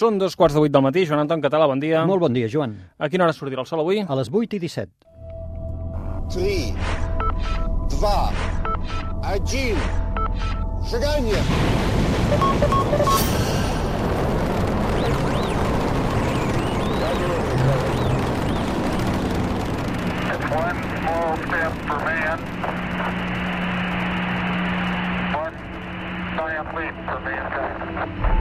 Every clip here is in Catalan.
Són dos quarts de vuit del matí. Joan Anton Català, bon dia. Molt bon dia, Joan. A quina hora sortirà el sol avui? A les 8 i 17. 3, 2, 1, seganya! One small step for man, one giant leap for mankind.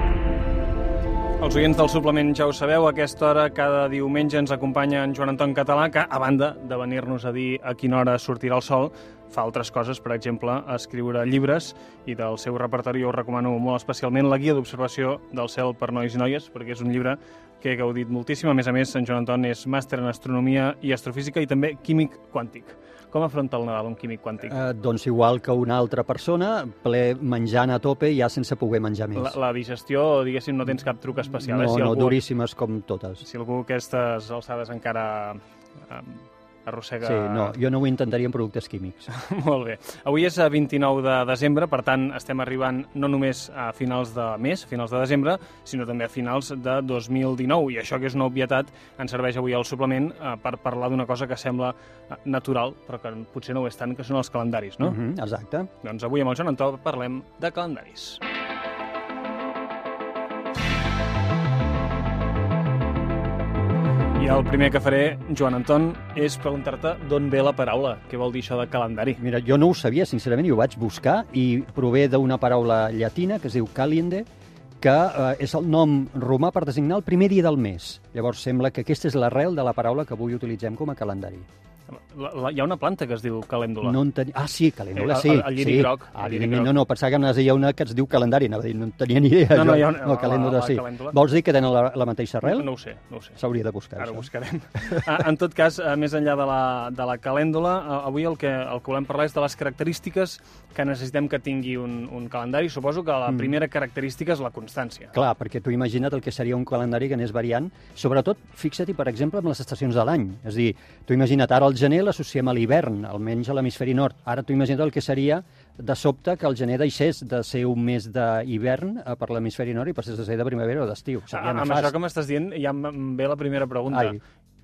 Els oients del suplement ja ho sabeu, a aquesta hora cada diumenge ens acompanya en Joan Anton Català, que a banda de venir-nos a dir a quina hora sortirà el sol, fa altres coses, per exemple, escriure llibres i del seu repertori us recomano molt especialment la guia d'observació del cel per nois i noies, perquè és un llibre que he gaudit moltíssim. A més a més, en Joan Anton és màster en astronomia i astrofísica i també químic quàntic. Com afronta el Nadal un químic quàntic? Eh, doncs igual que una altra persona, ple menjant a tope ja sense poder menjar més. La, la digestió, diguéssim, no tens cap truc especial. no, eh? Si no, algú, duríssimes com totes. Si algú aquestes alçades encara eh, arrossega... Sí, no, jo no ho intentaria amb productes químics. Molt bé. Avui és a 29 de desembre, per tant, estem arribant no només a finals de mes, finals de desembre, sinó també a finals de 2019. I això, que és una obvietat, ens serveix avui al suplement eh, per parlar d'una cosa que sembla eh, natural, però que potser no ho és tant, que són els calendaris, no? Mm -hmm, exacte. Doncs avui amb el Joan Antó parlem de calendaris. I el primer que faré, Joan Anton, és preguntar-te d'on ve la paraula. Què vol dir això de calendari? Mira, jo no ho sabia, sincerament, i ho vaig buscar, i prové d'una paraula llatina que es diu caliende, que eh, és el nom romà per designar el primer dia del mes. Llavors sembla que aquesta és l'arrel de la paraula que avui utilitzem com a calendari. La, la, hi ha una planta que es diu calèndula. No en. Ah, sí, calèndula, Eh, sí. el- el lliri sí. groc, Ah, el lliri evidentment, no, no, pensava que anaves a dir una que es diu calendari, anava a dir, no en tenia ni idea. No, no, hi ha una- no la- calèndula, la sí. calèndula. Vols dir que tenen la, la mateixa arrel? No ho sé, no ho sé. S'hauria de buscar, Ara això. buscarem. Ah, en tot cas, eh, més enllà de la, de la calèndula, eh, avui el que, el que volem parlar és de les característiques que necessitem que tingui un, un calendari. Suposo que la primera característica és la constància. Clar, perquè tu imagina't el que seria un calendari que anés variant, sobretot, fixa-t'hi, per exemple, amb les estacions de l'any. És a dir, tu imagina't, ara el gener l'associem a l'hivern, almenys a l'hemisferi nord. Ara tu imagina't el que seria de sobte que el gener deixés de ser un mes d'hivern eh, per l'hemisferi nord i passés a ser de primavera o d'estiu. Ah, amb això que m'estàs dient ja em ve la primera pregunta. Ai.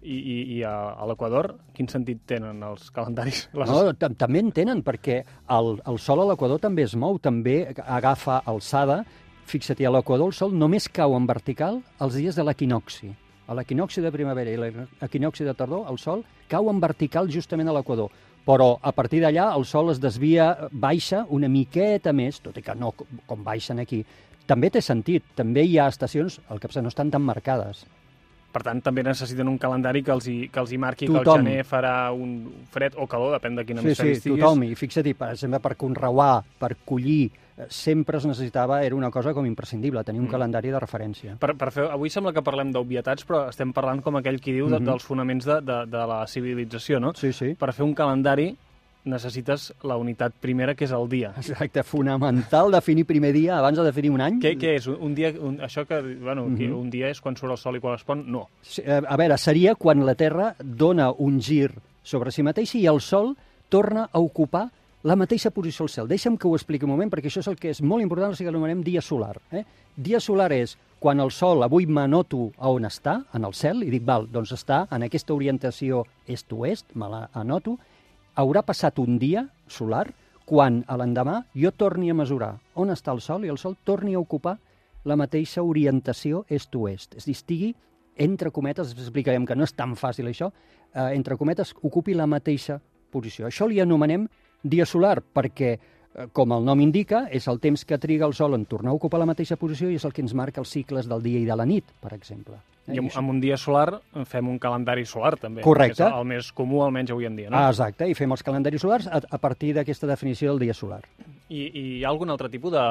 I, i, i a, a l'Equador, quin sentit tenen els calendaris? Les... No, tam- també en tenen, perquè el, el sol a l'equador també es mou, també agafa alçada. Fixa't, a l'equador el sol només cau en vertical els dies de l'equinoxi. A l'equinoxi de primavera i l'equinoxi de tardor, el sol cau en vertical justament a l'equador. Però a partir d'allà el sol es desvia, baixa una miqueta més, tot i que no com- baixen aquí. També té sentit, també hi ha estacions, el que no estan tan marcades. Per tant, també necessiten un calendari que els hi, que els hi marqui que Tothom. el gener farà un fred o calor, depèn de quin Sí, hemisferi sí, estiguis. tothom. I fixa't, per exemple, per conreuar, per collir, eh, sempre es necessitava, era una cosa com imprescindible, tenir un calendari de referència. Per, per fer, avui sembla que parlem d'obvietats, però estem parlant com aquell qui diu de, dels fonaments de, de, de la civilització, no? Sí, sí. Per fer un calendari necessites la unitat primera, que és el dia. Exacte, fonamental definir primer dia abans de definir un any. Què, què és? Un dia, un, això que, bueno, que un dia és quan surt el sol i quan es pon? No. Sí, eh, A veure, seria quan la Terra dona un gir sobre si mateixa i el Sol torna a ocupar la mateixa posició al cel. Deixa'm que ho expliqui un moment, perquè això és el que és molt important, o sigui que l'anomenem dia solar. Eh? Dia solar és quan el Sol, avui m'anoto a on està, en el cel, i dic, val, doncs està en aquesta orientació est-oest, me l'anoto, haurà passat un dia solar quan a l'endemà jo torni a mesurar on està el Sol i el Sol torni a ocupar la mateixa orientació est-oest. És a dir, estigui, entre cometes, explicarem que no és tan fàcil això, eh, entre cometes, ocupi la mateixa posició. Això li anomenem dia solar perquè, com el nom indica, és el temps que triga el Sol en tornar a ocupar la mateixa posició i és el que ens marca els cicles del dia i de la nit, per exemple. Eh, I amb, amb un dia solar fem un calendari solar, també. Correcte. És el més comú, almenys avui en dia, no? Ah, exacte, i fem els calendaris solars a, a partir d'aquesta definició del dia solar. I, I hi ha algun altre tipus de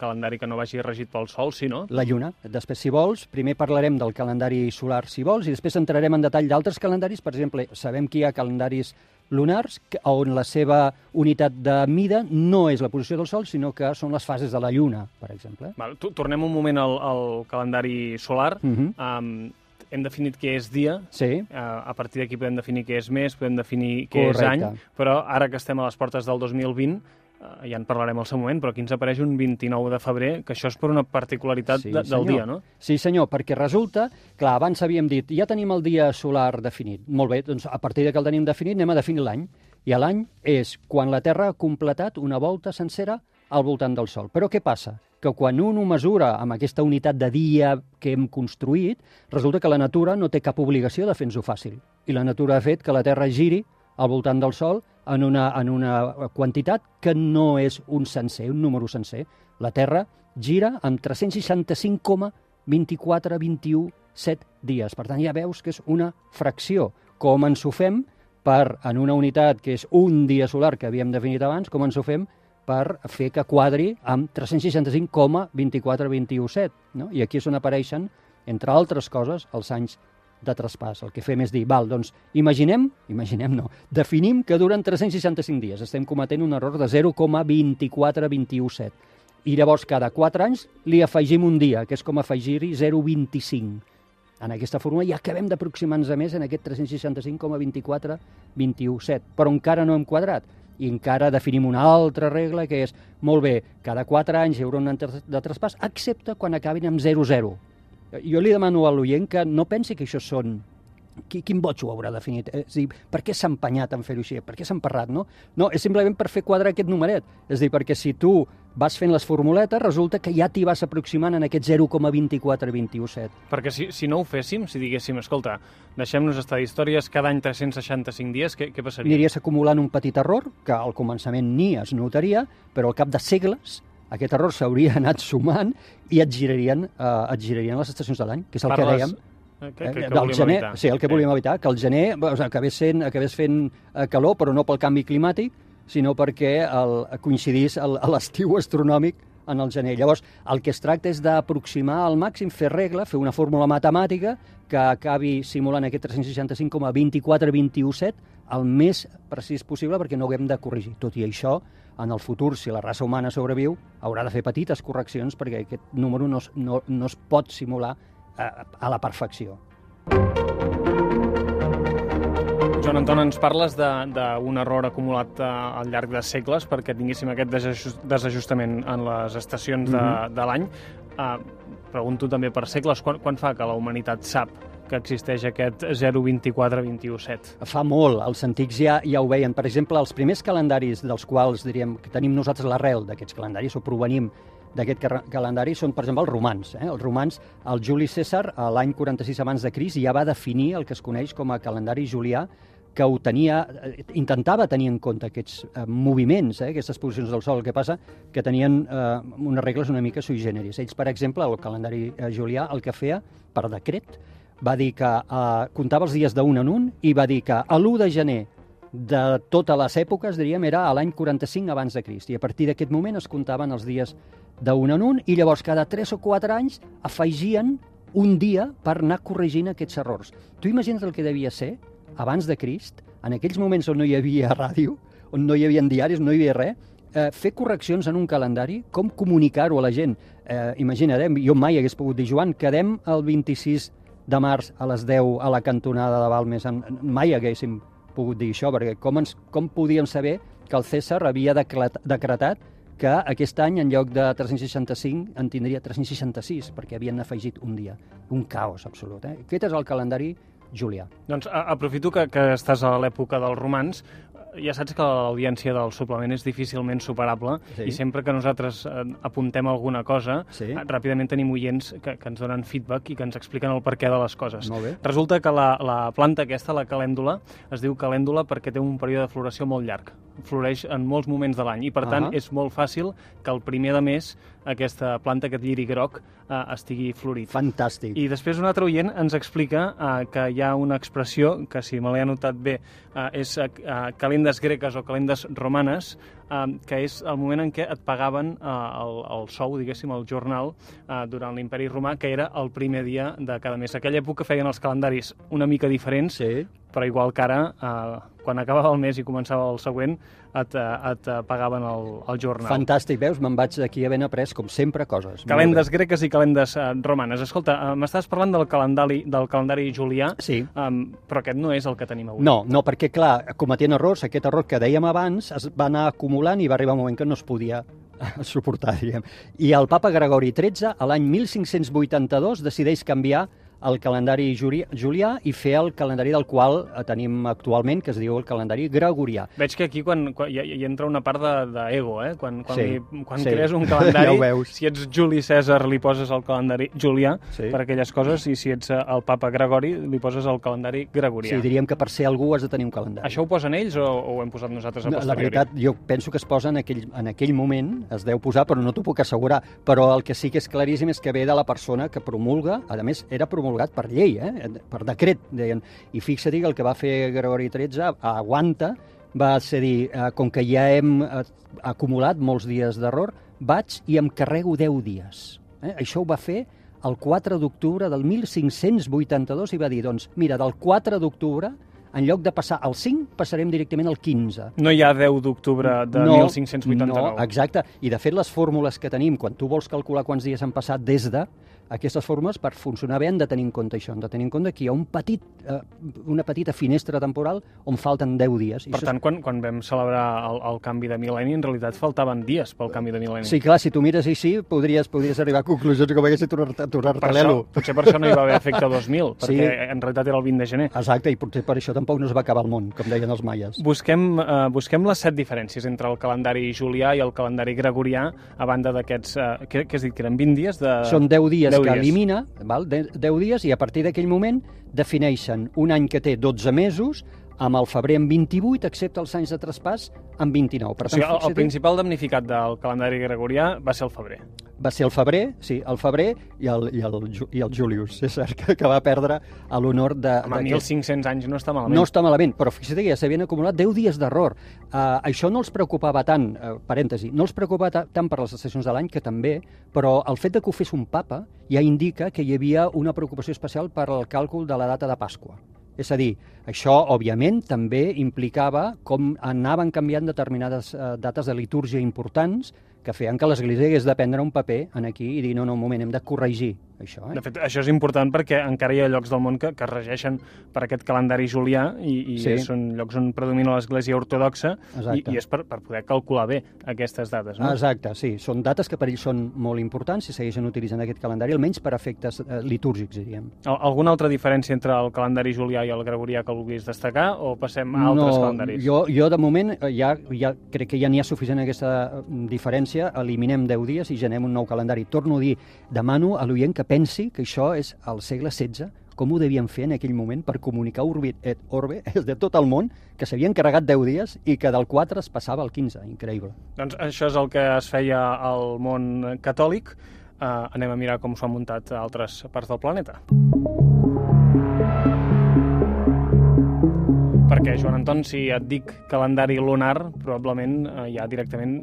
calendari que no vagi regit pel sol, sí, no? La lluna. Després, si vols, primer parlarem del calendari solar, si vols, i després entrarem en detall d'altres calendaris. Per exemple, sabem que hi ha calendaris lunars on la seva unitat de mida no és la posició del Sol, sinó que són les fases de la Lluna, per exemple. Val, tornem un moment al, al calendari solar. Mhm. um, hem definit què és dia, Sí, uh, a partir d'aquí podem definir què és mes, podem definir què és Correcte. any, però ara que estem a les portes del 2020, eh, ja en parlarem al seu moment, però aquí ens apareix un 29 de febrer, que això és per una particularitat Sí, de, del senyor. dia, no? Sí, senyor, perquè resulta, clar, abans havíem dit, ja tenim el dia solar definit. Molt bé, doncs a partir de que el tenim definit anem a definir l'any. I l'any és quan la Terra ha completat una volta sencera al voltant del Sol. Però què passa? Que quan un ho mesura amb aquesta unitat de dia que hem construït, resulta que la natura no té cap obligació de fer-nos-ho fàcil. I la natura ha fet que la Terra giri al voltant del Sol en una, en una quantitat que no és un sencer, un número sencer. La Terra gira amb 365,24, 21, 7 dies. Per tant, ja veus que és una fracció. Com ens ho fem per, en una unitat que és un dia solar que havíem definit abans, com ens ho fem per fer que quadri amb 365,24, 21, 7. No? I aquí és on apareixen, entre altres coses, els anys de traspàs. El que fem és dir, val, doncs imaginem, imaginem no, definim que duren 365 dies. Estem cometent un error de 0,24217. I llavors cada 4 anys li afegim un dia, que és com afegir-hi 0,25. En aquesta fórmula ja acabem d'aproximar-nos a més en aquest 365,24,217, però encara no hem quadrat. I encara definim una altra regla que és, molt bé, cada 4 anys hi haurà un de traspàs, excepte quan acabin amb 0,0. Jo li demano a l'oient que no pensi que això són qui, quin boig ho haurà definit? Eh, És dir, per què s'ha empenyat en fer-ho així? Per què s'ha emparrat, no? No, és simplement per fer quadrar aquest numeret. És dir, perquè si tu vas fent les formuletes, resulta que ja t'hi vas aproximant en aquest 0,2427. Perquè si, si no ho féssim, si diguéssim, escolta, deixem-nos estar d'històries cada any 365 dies, què, què passaria? Aniries acumulant un petit error, que al començament ni es notaria, però al cap de segles aquest error s'hauria anat sumant i et girarien, eh, et girarien les estacions de l'any, que és el que dèiem. Eh, que, Eh, que, que del gener, evitar. sí, el que volíem evitar, que el gener o sigui, acabés, sent, acabés fent eh, calor, però no pel canvi climàtic, sinó perquè el, coincidís l'estiu astronòmic en el gener. Llavors, el que es tracta és d'aproximar al màxim, fer regla, fer una fórmula matemàtica que acabi simulant aquest 365,24,21,7 el més precís possible perquè no haguem de corregir. Tot i això, en el futur, si la raça humana sobreviu, haurà de fer petites correccions perquè aquest número no, no, no es pot simular a, a la perfecció. Joan Anton, ens parles d'un error acumulat eh, al llarg de segles perquè tinguéssim aquest desajust, desajustament en les estacions de, Mhm. de l'any. Uh, pregunto també per segles, quan, quan fa que la humanitat sap que existeix aquest 024-21-7? Fa molt, els antics ja, ja ho veien. Per exemple, els primers calendaris dels quals diríem que tenim nosaltres l'arrel d'aquests calendaris o provenim d'aquest calendari són, per exemple, els romans. Eh? Els romans, el Juli César, a l'any 46 abans de Crist, ja va definir el que es coneix com a calendari julià que ho tenia, eh, intentava tenir en compte aquests eh, moviments, eh, aquestes posicions del Sol. El que passa que tenien eh, unes regles una mica sui generis. Ells, per exemple, el calendari eh, julià el que feia, per decret, va dir que eh, comptava els dies d'un en un i va dir que a l'1 de gener de totes les èpoques, diríem, era a l'any 45 abans de Crist. I a partir d'aquest moment es comptaven els dies d'un en un i llavors cada 3 o 4 anys afegien un dia per anar corregint aquests errors. Tu imagina't el que devia ser abans de Crist, en aquells moments on no hi havia ràdio, on no hi havia diaris, no hi havia res, eh, fer correccions en un calendari, com comunicar-ho a la gent. Eh, imagina't, eh, jo mai hagués pogut dir, Joan, quedem el 26 de març a les 10 a la cantonada de Balmes. Mai haguéssim pogut dir això, perquè com, ens, com podíem saber que el César havia decret- decretat que aquest any, en lloc de 365, en tindria 366, perquè havien afegit un dia. Un caos absolut. Eh? Aquest és el calendari julià. Doncs a, aprofito que, que estàs a l'època dels romans. Ja saps que l'audiència del suplement és difícilment superable Sí. i sempre que nosaltres eh, apuntem alguna cosa, Sí. eh, ràpidament tenim oients que, que ens donen feedback i que ens expliquen el perquè de les coses. Resulta que la, la planta aquesta, la calèndula, es diu calèndula perquè té un període de floració molt llarg. Floreix en molts moments de l'any i, per tant, Ahà. és molt fàcil que el primer de mes aquesta planta, aquest lliri groc, eh, estigui florit. Fantàstic. I després un altre oient ens explica uh, que hi ha una expressió que, si me l'he anotat bé, uh, és uh, calendes greques o calendes romanes, uh, que és el moment en què et pagaven uh, el, el sou, diguéssim, el jornal, uh, durant l'imperi romà, que era el primer dia de cada mes. Aquella època feien els calendaris una mica diferents, Sí. Però igual que ara, eh, quan acabava el mes i començava el següent, et, eh, et eh, pagaven el, el jornal. Fantàstic, veus? Me'n vaig d'aquí havent après, com sempre, coses. Calendes greques i calendes eh, romanes. Escolta, eh, m'estàs parlant del calendari, del calendari julià, Sí. um, però aquest no és el que tenim avui. No, no, perquè, clar, cometent errors, aquest error que dèiem abans es va anar acumulant i va arribar un moment que no es podia suportar, diríem. I el papa Gregori XIII, a l'any 1582, decideix canviar el calendari julià i fer el calendari del qual eh, tenim actualment, que es diu el calendari gregorià. Veig que aquí quan, quan hi, hi entra una part de- d'ego, eh? Quan, quan, Sí, li, quan sí. crees un Ja calendari, veus. si ets Juli Cèsar li poses el calendari julià Sí. per aquelles coses i si ets eh, el papa Gregori li poses el calendari gregorià. Sí, diríem que per ser algú has de tenir un calendari. Això ho posen ells o, o ho hem posat nosaltres a No, La posteriori? veritat, jo penso que es posa en aquell, en aquell moment, es deu posar, però no t'ho puc assegurar. Però el que sí que és claríssim és que ve de la persona que promulga, a més, era promulgat per llei, eh? per decret, deien. I fixa't que el que va fer Gregori XIII aguanta va ser dir, eh, com que ja hem eh, acumulat molts dies d'error, vaig i em carrego 10 dies. Eh? Això ho va fer el 4 d'octubre del 1582 i va dir, doncs, mira, del 4 d'octubre, en lloc de passar al 5, passarem directament al 15. No hi ha 10 d'octubre de no, 1589. No, exacte. I, de fet, les fórmules que tenim, quan tu vols calcular quants dies han passat des de, aquestes fórmules, per funcionar bé, han de tenir en compte això. Han de tenir en compte que hi ha un petit, eh, una petita finestra temporal on falten 10 dies. I Per això tant, quan, quan vam celebrar el, el canvi de mil·lenni, en realitat faltaven dies pel canvi de mil·lenni. Sí, clar, si tu mires així, podries, podries arribar a conclusions com i tornar-te tornar això, l'elo. potser per això no hi va haver efecte 2000, Sí. perquè en realitat era el 20 de gener. Exacte, i potser per això tampoc no es va acabar el món, com deien els maies. Busquem, eh, busquem les set diferències entre el calendari julià i el calendari gregorià, a banda d'aquests... Eh, què, què has dit, que eren 20 dies? De... Són 10 dies 10 que dies. elimina, val? De- 10 dies, i a partir d'aquell moment defineixen un any que té 12 mesos, amb el febrer en 28, excepte els anys de traspàs en 29. Per O sigui, el, el principal damnificat del calendari gregorià va ser el febrer. va ser el febrer, sí, el febrer i el, i el, i el Julius. És cert que, que va perdre a l'honor de... Home, d'aquest- 1.500 anys no està malament. No està malament, però fixa't que ja s'havien acumulat 10 dies d'error. Uh, això no els preocupava tant, uh, parèntesi, no els preocupava ta tant per les estacions de l'any, que també, però el fet de que ho fes un papa ja indica que hi havia una preocupació especial per al càlcul de la data de Pasqua. És a dir, això, òbviament, també implicava com anaven canviant determinades uh, dates de litúrgia importants que feien que l'Església hagués de prendre un paper en aquí i dir, no, no, un moment, hem de corregir això. Eh? De fet, això és important perquè encara hi ha llocs del món que, que es regeixen per aquest calendari julià i, i Sí. són llocs on predomina l'Església ortodoxa i, Exacte. i és per, per poder calcular bé aquestes dates. No? Exacte, sí. Són dates que per ells són molt importants i segueixen utilitzant aquest calendari, almenys per efectes eh, litúrgics, diríem. Al- Alguna altra diferència entre el calendari julià i el gregorià que vulguis destacar o passem a altres calendaris? jo, jo de moment eh, ja, ja crec que ja n'hi ha suficient aquesta eh, diferència, eliminem 10 dies i generem un nou calendari. Torno a dir, demano a l'oient que pensi que això és al segle XVI, com ho devien fer en aquell moment per comunicar Urbi et Orbe és de tot el món, que s'havien carregat 10 dies i que del 4 es passava al 15. Increïble. Doncs això és el que es feia al món catòlic. Uh, anem a mirar com s'ho han muntat a altres parts del planeta. Perquè, Joan Anton, si et dic calendari lunar, probablement uh, ja directament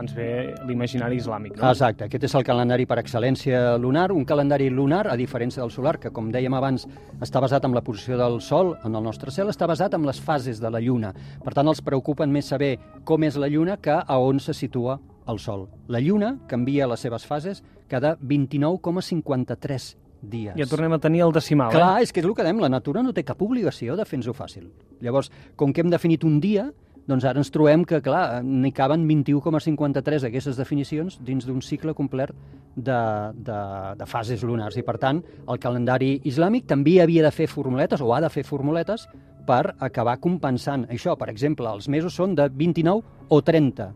ens ve l'imaginari islàmic. No? Exacte, aquest és el calendari per excel·lència lunar, un calendari lunar, a diferència del solar, que com dèiem abans està basat en la posició del Sol en el nostre cel, està basat en les fases de la Lluna. Per tant, els preocupen més saber com és la Lluna que a on se situa el Sol. La Lluna canvia les seves fases cada 29,53 dies. Ja tornem a tenir el decimal, Clar, eh? és que és el que dèiem, la natura no té cap obligació de fer-nos-ho fàcil. Llavors, com que hem definit un dia, doncs ara ens trobem que, clar, n'hi caben 21,53 d'aquestes definicions dins d'un cicle complet de, de, de fases lunars. I, per tant, el calendari islàmic també havia de fer formuletes, o ha de fer formuletes, per acabar compensant això. Per exemple, els mesos són de 29 o 30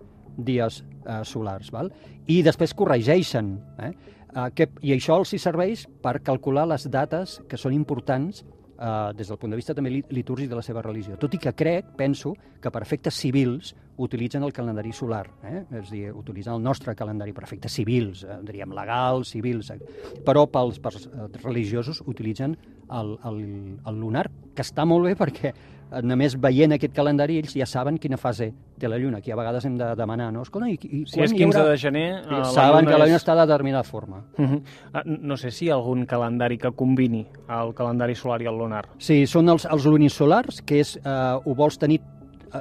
dies eh, solars, val? i després corregeixen. Eh? Uh, que, I això els hi serveix per calcular les dates que són importants uh, des del punt de vista també li- litúrgic de la seva religió. Tot i que crec, penso, que per efectes civils utilitzen el calendari solar, eh? és a dir, utilitzen el nostre calendari per efectes civils, eh, diríem legals, civils, eh? però pels, pels eh, religiosos utilitzen el, el, el lunar, que està molt bé perquè eh, només veient aquest calendari ells ja saben quina fase té la Lluna, que a vegades hem de demanar, no? Escolta, i, i Si és 15 de gener... eh, la saben que la Lluna és- està de determinada forma. Uh -huh. Ah, No sé si hi ha algun calendari que combini el calendari solar i el lunar. Sí, són els, els lunisolars, que és, eh, ho vols tenir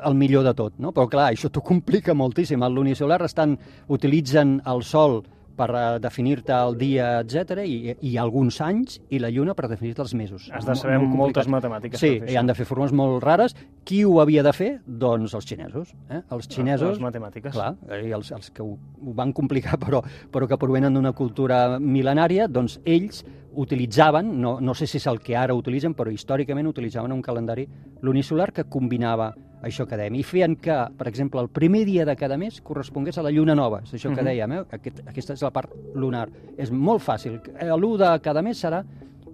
el millor de tot, no? Però clar, això t'ho complica moltíssim. El lunisolar estan, utilitzen el sol per eh, definir-te el dia, etc i, i alguns anys, i la lluna per definir-te els mesos. Has de saber molt moltes matemàtiques. Sí, i han de fer formes molt rares. Qui ho havia de fer? Doncs els xinesos. Eh? Els xinesos... Les matemàtiques. Clar, eh, i els, els que ho, ho van complicar però, però que provenen d'una cultura mil·lenària, doncs ells utilitzaven, no, no sé si és el que ara utilitzen, però històricament utilitzaven un calendari lunisolar que combinava això que dèiem. I feien que, per exemple, el primer dia de cada mes correspongués a la lluna nova. És això que Mhm. dèiem, eh? Aquest, aquesta és la part lunar. És molt fàcil. L'1 de cada mes serà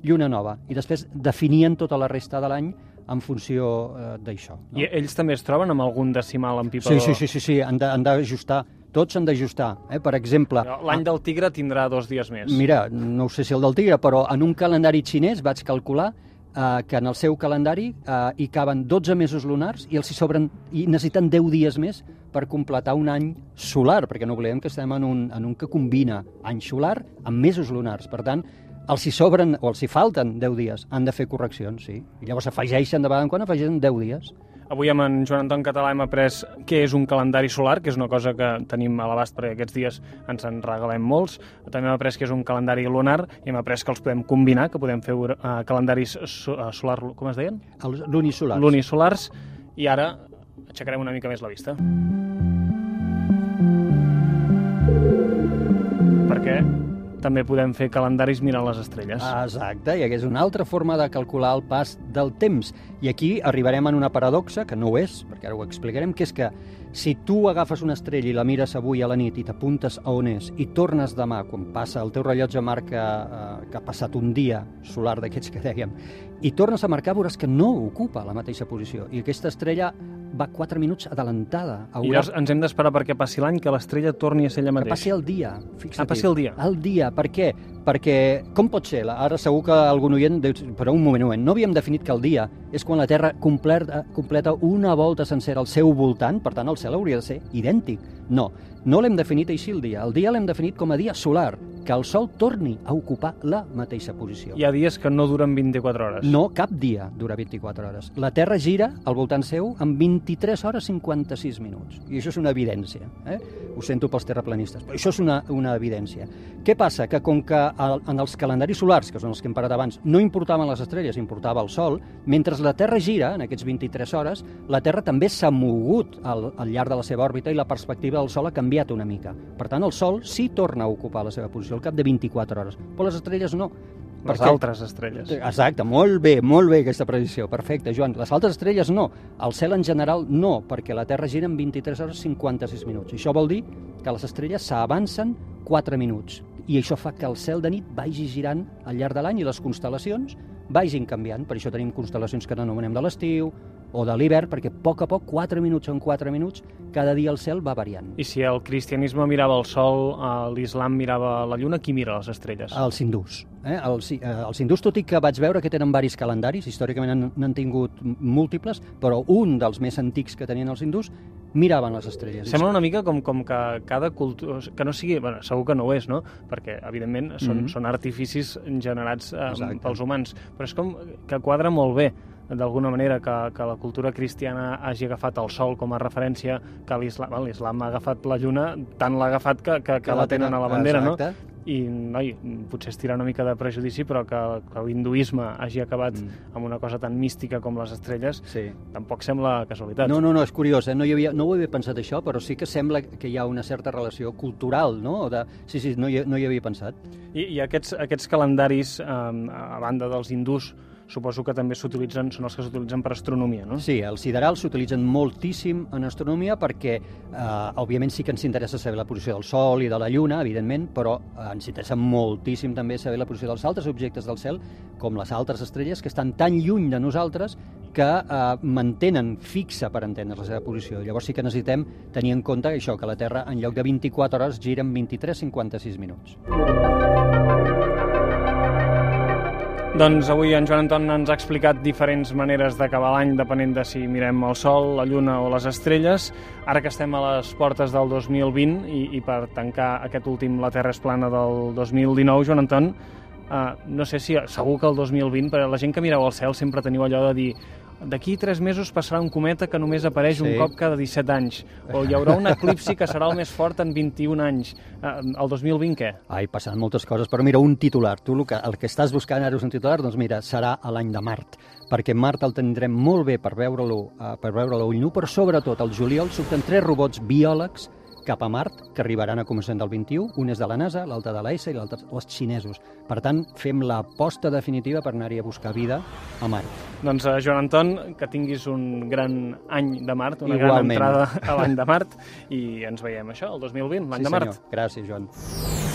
lluna nova. I després definien tota la resta de l'any en funció eh, d'això. No? I ells també es troben amb algun decimal en Sí, pipador? sí, sí, sí, sí, han de- han d'ajustar. Tots han d'ajustar. Eh? Per exemple, L'any del tigre tindrà dos dies més. mira, no ho sé si el del tigre, però en un calendari xinès vaig calcular eh, que en el seu calendari eh, hi caben 12 mesos lunars i els hi sobren i necessiten 10 dies més per completar un any solar, perquè no oblidem que estem en un, en un que combina any solar amb mesos lunars. Per tant, els hi sobren o els hi falten 10 dies, han de fer correccions, sí. I llavors afegeixen de vegades en quan afegeixen 10 dies. Avui amb en Joan Anton Català hem après què és un calendari solar, que és una cosa que tenim a l'abast perquè aquests dies ens en regalem molts. També hem après què és un calendari lunar i hem après que els podem combinar, que podem fer uh, calendaris so, uh, solar, com es deien? Lunisolars. Lunisolars. I ara aixecarem una mica més la vista. Perquè també podem fer calendaris mirant les estrelles. Exacte, i aquesta és una altra forma de calcular el pas del temps. I aquí arribarem en una paradoxa, que no ho és, perquè ara ho explicarem, que és que si tu agafes una estrella i la mires avui a la nit i t'apuntes a on és i tornes demà, quan passa el teu rellotge marca eh, que ha passat un dia solar d'aquests que dèiem, i tornes a marcar veuràs que no ocupa la mateixa posició. I aquesta estrella va 4 minuts adelantada. I llavors ens hem d'esperar perquè passi l'any que l'estrella torni a ser ella que mateix. passi el dia, fixa't. Ah, passi el dia. El dia, per què? Perquè, com pot ser? Ara segur que algun oient però un moment, un moment, no havíem definit que el dia és quan la Terra completa, completa una volta sencera al seu voltant, per tant el cel hauria de ser idèntic. No, no l'hem definit així el dia. El dia l'hem definit com a dia solar, que el Sol torni a ocupar la mateixa posició. Hi ha dies que no duren 24 hores. No, cap dia dura 24 hores. La Terra gira al voltant seu en 23 hores 56 minuts. I això és una evidència. Eh? Ho sento pels terraplanistes, però això és una, una evidència. Què passa? Que com que el, en els calendaris solars, que són els que hem parat abans, no importaven les estrelles, importava el Sol, mentre la Terra gira, en aquests 23 hores, la Terra també s'ha mogut al, al llarg de la seva òrbita i la perspectiva del Sol ha canviat una mica. Per tant, el Sol sí torna a ocupar la seva posició al cap de 24 hores, però les estrelles no. Les perquè- altres estrelles. Exacte, molt bé, molt bé aquesta precisió, perfecte, Joan. Les altres estrelles no, el cel en general no, perquè la Terra gira en 23 hores 56 minuts. Això vol dir que les estrelles s'avancen 4 minuts i això fa que el cel de nit vagi girant al llarg de l'any i les constel·lacions vagin canviant. Per això tenim constel·lacions que anomenem de l'estiu o de l'hivern, perquè a poc a poc, 4 minuts en 4 minuts, cada dia el cel va variant. I si el cristianisme mirava el sol, eh, l'islam mirava la lluna, qui mira les estrelles? Els hindús. Eh? Els, eh, els hindús, tot i que vaig veure que tenen varis calendaris, històricament n'han- tingut múltiples, però un dels més antics que tenien els hindús miraven les estrelles. Sembla una mica com, com que cada cultura... Que no sigui... Bueno, segur que no ho és, no? Perquè, evidentment, són, Mhm. són artificis generats eh, Exacte. pels humans. Però és com que quadra molt bé d'alguna manera que, que la cultura cristiana hagi agafat el sol com a referència, que l'islam ha agafat la lluna, tant l'ha agafat que, que, que, la tenen a la bandera, no? Exacte. I, noi, potser es tira una mica de prejudici, però que, que l'hinduisme hagi acabat Mm. amb una cosa tan mística com les estrelles, Sí. tampoc sembla casualitat. No, no, no, és curiós, eh? no, hi havia, no ho havia pensat això, però sí que sembla que hi ha una certa relació cultural, no? De... Sí, sí, no hi, no hi havia pensat. I, i aquests, aquests calendaris, eh, a banda dels hindús, suposo que també s'utilitzen, són els que s'utilitzen per astronomia, no? Sí, els siderals s'utilitzen moltíssim en astronomia perquè, eh, òbviament, sí que ens interessa saber la posició del Sol i de la Lluna, evidentment, però eh, ens interessa moltíssim també saber la posició dels altres objectes del cel, com les altres estrelles, que estan tan lluny de nosaltres que eh, mantenen fixa per entendre la seva posició. Llavors sí que necessitem tenir en compte això, que la Terra en lloc de 24 hores gira en 23-56 minuts. Doncs avui en Joan Anton ens ha explicat diferents maneres d'acabar l'any depenent de si mirem el Sol, la Lluna o les estrelles. Ara que estem a les portes del 2020 i, i per tancar aquest últim La Terra és plana del 2019, Joan Anton, eh, no sé si segur que el 2020, per la gent que mireu al cel sempre teniu allò de dir d'aquí tres mesos passarà un cometa que només apareix sí. un cop cada 17 anys, o hi haurà un eclipsi que serà el més fort en 21 anys. Eh, el 2020 què? Ai, passen moltes coses, però mira, un titular. Tu el que, el que estàs buscant ara és un titular, doncs mira, serà a l'any de Mart, perquè Mart el tindrem molt bé per veure-lo uh, per veure ull nu, però sobretot al juliol surten tres robots biòlegs cap a Mart, que arribaran a començament del 21. Un és de la NASA, l'altre de l'ESA i l'altre els xinesos. Per tant, fem l'aposta definitiva per anar-hi a buscar vida a Mart. Doncs, eh, Joan Anton, que tinguis un gran any de Mart, una Igualment. gran entrada a l'any de Mart, i ens veiem això, el 2020, l'any sí, de Mart. senyor. Gràcies, Joan.